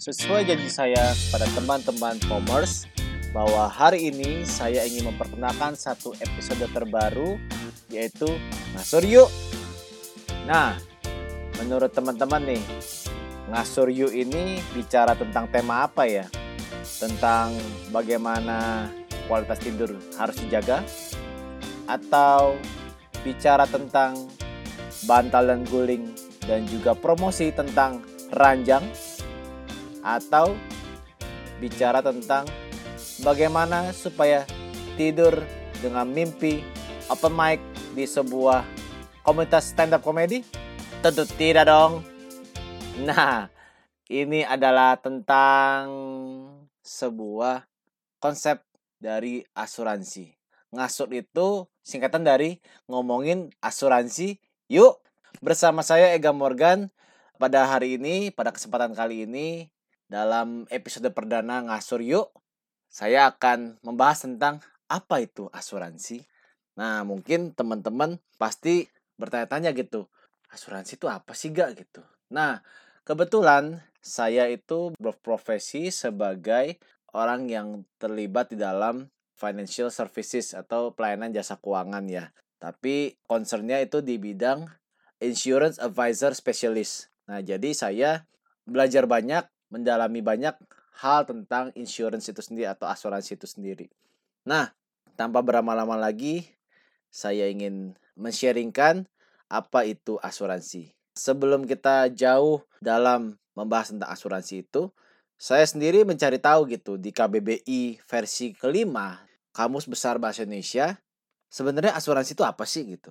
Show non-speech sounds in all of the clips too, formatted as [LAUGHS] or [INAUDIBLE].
Sesuai janji saya kepada teman-teman Commerce bahwa hari ini saya ingin memperkenalkan satu episode terbaru yaitu Ngasur Yuk. Nah, menurut teman-teman nih, Ngasur Yuk ini bicara tentang tema apa ya? Tentang bagaimana kualitas tidur harus dijaga atau bicara tentang bantal dan guling dan juga promosi tentang ranjang atau bicara tentang bagaimana supaya tidur dengan mimpi open mic di sebuah komunitas stand up comedy? Tentu tidak dong. Nah, ini adalah tentang sebuah konsep dari asuransi. Ngasut itu singkatan dari ngomongin asuransi. Yuk, bersama saya Ega Morgan pada hari ini, pada kesempatan kali ini dalam episode perdana Ngasur Yuk, saya akan membahas tentang apa itu asuransi. Nah, mungkin teman-teman pasti bertanya-tanya gitu, asuransi itu apa sih gak gitu. Nah, kebetulan saya itu berprofesi sebagai orang yang terlibat di dalam financial services atau pelayanan jasa keuangan ya. Tapi concernnya itu di bidang insurance advisor specialist. Nah, jadi saya belajar banyak mendalami banyak hal tentang insurance itu sendiri atau asuransi itu sendiri. Nah, tanpa berlama-lama lagi, saya ingin men-sharingkan apa itu asuransi. Sebelum kita jauh dalam membahas tentang asuransi itu, saya sendiri mencari tahu gitu di KBBI versi kelima, Kamus Besar Bahasa Indonesia, sebenarnya asuransi itu apa sih gitu.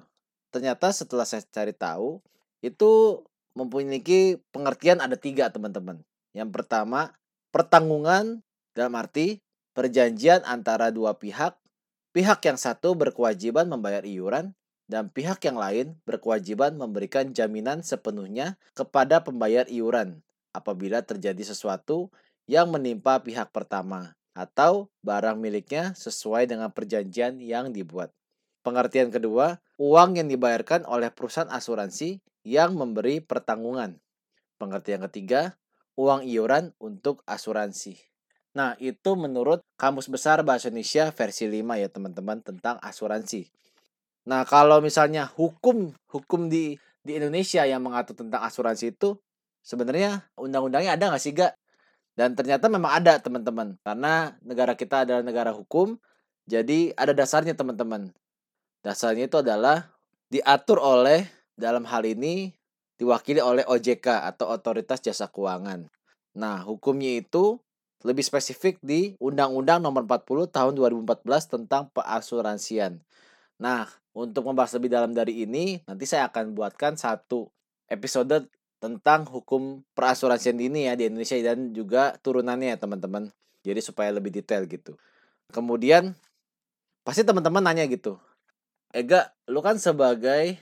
Ternyata setelah saya cari tahu, itu memiliki pengertian ada tiga teman-teman. Yang pertama, pertanggungan dalam arti perjanjian antara dua pihak. Pihak yang satu berkewajiban membayar iuran dan pihak yang lain berkewajiban memberikan jaminan sepenuhnya kepada pembayar iuran apabila terjadi sesuatu yang menimpa pihak pertama atau barang miliknya sesuai dengan perjanjian yang dibuat. Pengertian kedua, uang yang dibayarkan oleh perusahaan asuransi yang memberi pertanggungan. Pengertian ketiga, uang iuran untuk asuransi. Nah, itu menurut Kamus Besar Bahasa Indonesia versi 5 ya teman-teman tentang asuransi. Nah, kalau misalnya hukum hukum di di Indonesia yang mengatur tentang asuransi itu sebenarnya undang-undangnya ada nggak sih gak? Dan ternyata memang ada teman-teman karena negara kita adalah negara hukum, jadi ada dasarnya teman-teman. Dasarnya itu adalah diatur oleh dalam hal ini diwakili oleh OJK atau Otoritas Jasa Keuangan. Nah, hukumnya itu lebih spesifik di Undang-Undang Nomor 40 Tahun 2014 tentang peasuransian. Nah, untuk membahas lebih dalam dari ini, nanti saya akan buatkan satu episode tentang hukum perasuransian ini ya di Indonesia dan juga turunannya ya teman-teman. Jadi supaya lebih detail gitu. Kemudian pasti teman-teman nanya gitu. Ega, lu kan sebagai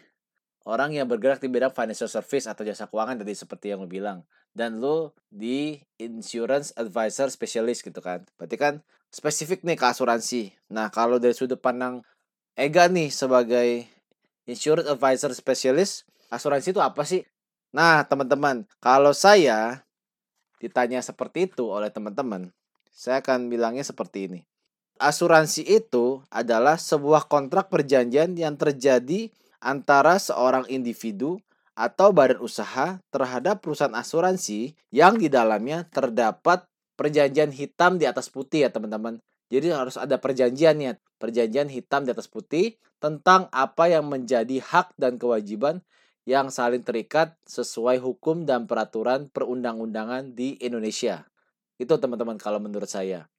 orang yang bergerak di bidang financial service atau jasa keuangan tadi seperti yang lo bilang. Dan lo di insurance advisor specialist gitu kan. Berarti kan spesifik nih ke asuransi. Nah kalau dari sudut pandang Ega nih sebagai insurance advisor specialist asuransi itu apa sih? Nah teman-teman kalau saya ditanya seperti itu oleh teman-teman saya akan bilangnya seperti ini. Asuransi itu adalah sebuah kontrak perjanjian yang terjadi antara seorang individu atau badan usaha terhadap perusahaan asuransi yang di dalamnya terdapat perjanjian hitam di atas putih ya teman-teman. Jadi harus ada perjanjiannya, perjanjian hitam di atas putih tentang apa yang menjadi hak dan kewajiban yang saling terikat sesuai hukum dan peraturan perundang-undangan di Indonesia. Itu teman-teman kalau menurut saya.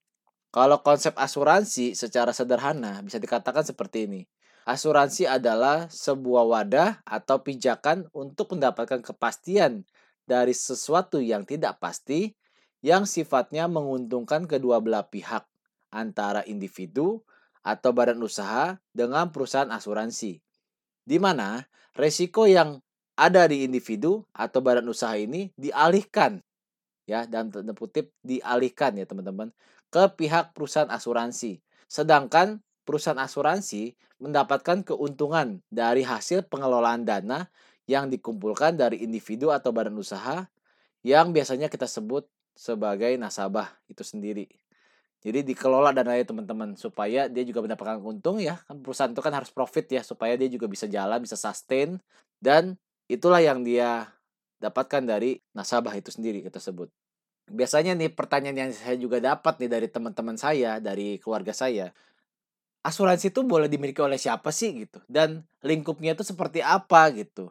Kalau konsep asuransi secara sederhana bisa dikatakan seperti ini. Asuransi adalah sebuah wadah atau pijakan untuk mendapatkan kepastian dari sesuatu yang tidak pasti yang sifatnya menguntungkan kedua belah pihak antara individu atau badan usaha dengan perusahaan asuransi. Di mana resiko yang ada di individu atau badan usaha ini dialihkan ya dan tanda kutip dialihkan ya teman-teman ke pihak perusahaan asuransi. Sedangkan perusahaan asuransi mendapatkan keuntungan dari hasil pengelolaan dana yang dikumpulkan dari individu atau badan usaha yang biasanya kita sebut sebagai nasabah itu sendiri. Jadi dikelola dananya teman-teman supaya dia juga mendapatkan untung ya. Kan perusahaan itu kan harus profit ya supaya dia juga bisa jalan, bisa sustain dan itulah yang dia dapatkan dari nasabah itu sendiri tersebut. Biasanya nih pertanyaan yang saya juga dapat nih dari teman-teman saya, dari keluarga saya. Asuransi itu boleh dimiliki oleh siapa sih gitu? Dan lingkupnya itu seperti apa gitu.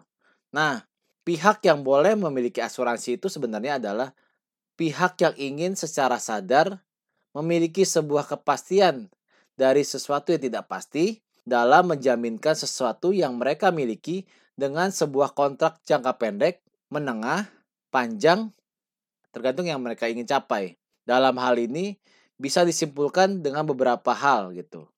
Nah, pihak yang boleh memiliki asuransi itu sebenarnya adalah pihak yang ingin secara sadar memiliki sebuah kepastian dari sesuatu yang tidak pasti dalam menjaminkan sesuatu yang mereka miliki dengan sebuah kontrak jangka pendek, menengah, panjang, tergantung yang mereka ingin capai. Dalam hal ini bisa disimpulkan dengan beberapa hal gitu.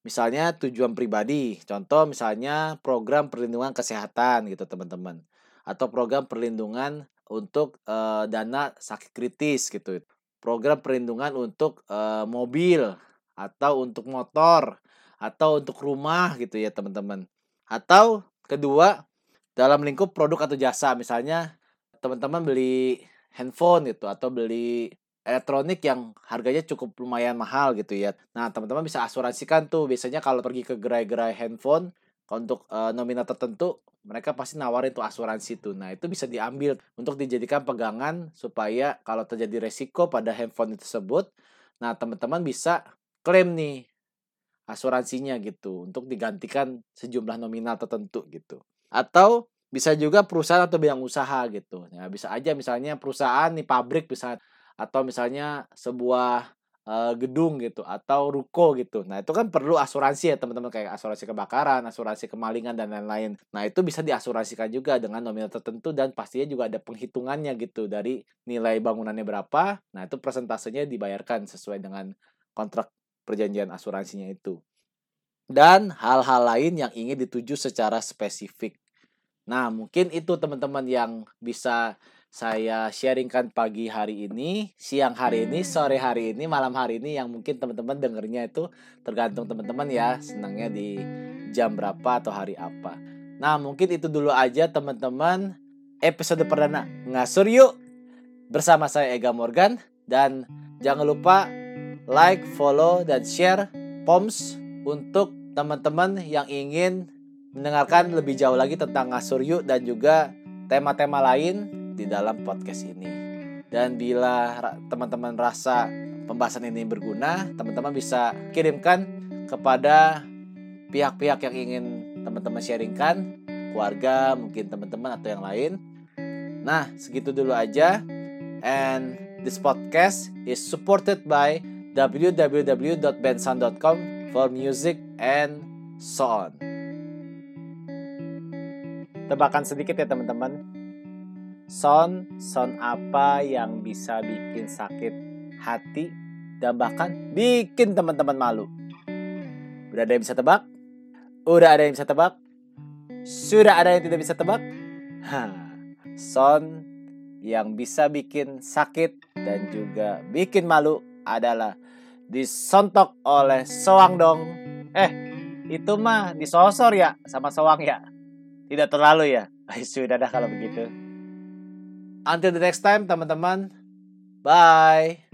Misalnya tujuan pribadi, contoh misalnya program perlindungan kesehatan gitu teman-teman atau program perlindungan untuk uh, dana sakit kritis gitu. Program perlindungan untuk uh, mobil atau untuk motor atau untuk rumah gitu ya teman-teman. Atau kedua dalam lingkup produk atau jasa misalnya teman-teman beli handphone gitu atau beli elektronik yang harganya cukup lumayan mahal gitu ya. Nah, teman-teman bisa asuransikan tuh biasanya kalau pergi ke gerai-gerai handphone untuk uh, nominal tertentu mereka pasti nawarin tuh asuransi tuh. Nah, itu bisa diambil untuk dijadikan pegangan supaya kalau terjadi resiko pada handphone tersebut, nah teman-teman bisa klaim nih asuransinya gitu untuk digantikan sejumlah nominal tertentu gitu. Atau bisa juga perusahaan atau bidang usaha gitu. Ya, bisa aja misalnya perusahaan nih pabrik bisa atau misalnya sebuah gedung gitu atau ruko gitu. Nah, itu kan perlu asuransi ya teman-teman kayak asuransi kebakaran, asuransi kemalingan dan lain-lain. Nah, itu bisa diasuransikan juga dengan nominal tertentu dan pastinya juga ada penghitungannya gitu dari nilai bangunannya berapa. Nah, itu persentasenya dibayarkan sesuai dengan kontrak perjanjian asuransinya itu. Dan hal-hal lain yang ingin dituju secara spesifik. Nah, mungkin itu teman-teman yang bisa saya sharingkan pagi hari ini, siang hari ini, sore hari ini, malam hari ini yang mungkin teman-teman dengernya itu tergantung teman-teman ya senangnya di jam berapa atau hari apa. Nah mungkin itu dulu aja teman-teman. Episode perdana ngasur yuk bersama saya Ega Morgan. Dan jangan lupa like, follow dan share POMS untuk teman-teman yang ingin mendengarkan lebih jauh lagi tentang ngasur yuk dan juga tema-tema lain di dalam podcast ini. Dan bila teman-teman rasa pembahasan ini berguna, teman-teman bisa kirimkan kepada pihak-pihak yang ingin teman-teman sharingkan, keluarga, mungkin teman-teman atau yang lain. Nah, segitu dulu aja. And this podcast is supported by www.bensan.com for music and so on. Tebakan sedikit ya teman-teman Son, son apa yang bisa bikin sakit hati dan bahkan bikin teman-teman malu? Udah ada yang bisa tebak? Udah ada yang bisa tebak? Sudah ada yang tidak bisa tebak? Hah. Son yang bisa bikin sakit dan juga bikin malu adalah disontok oleh soang dong. Eh, itu mah disosor ya sama soang ya. Tidak terlalu ya. [LAUGHS] Sudah dah kalau begitu. Until the next time teman-teman. Bye.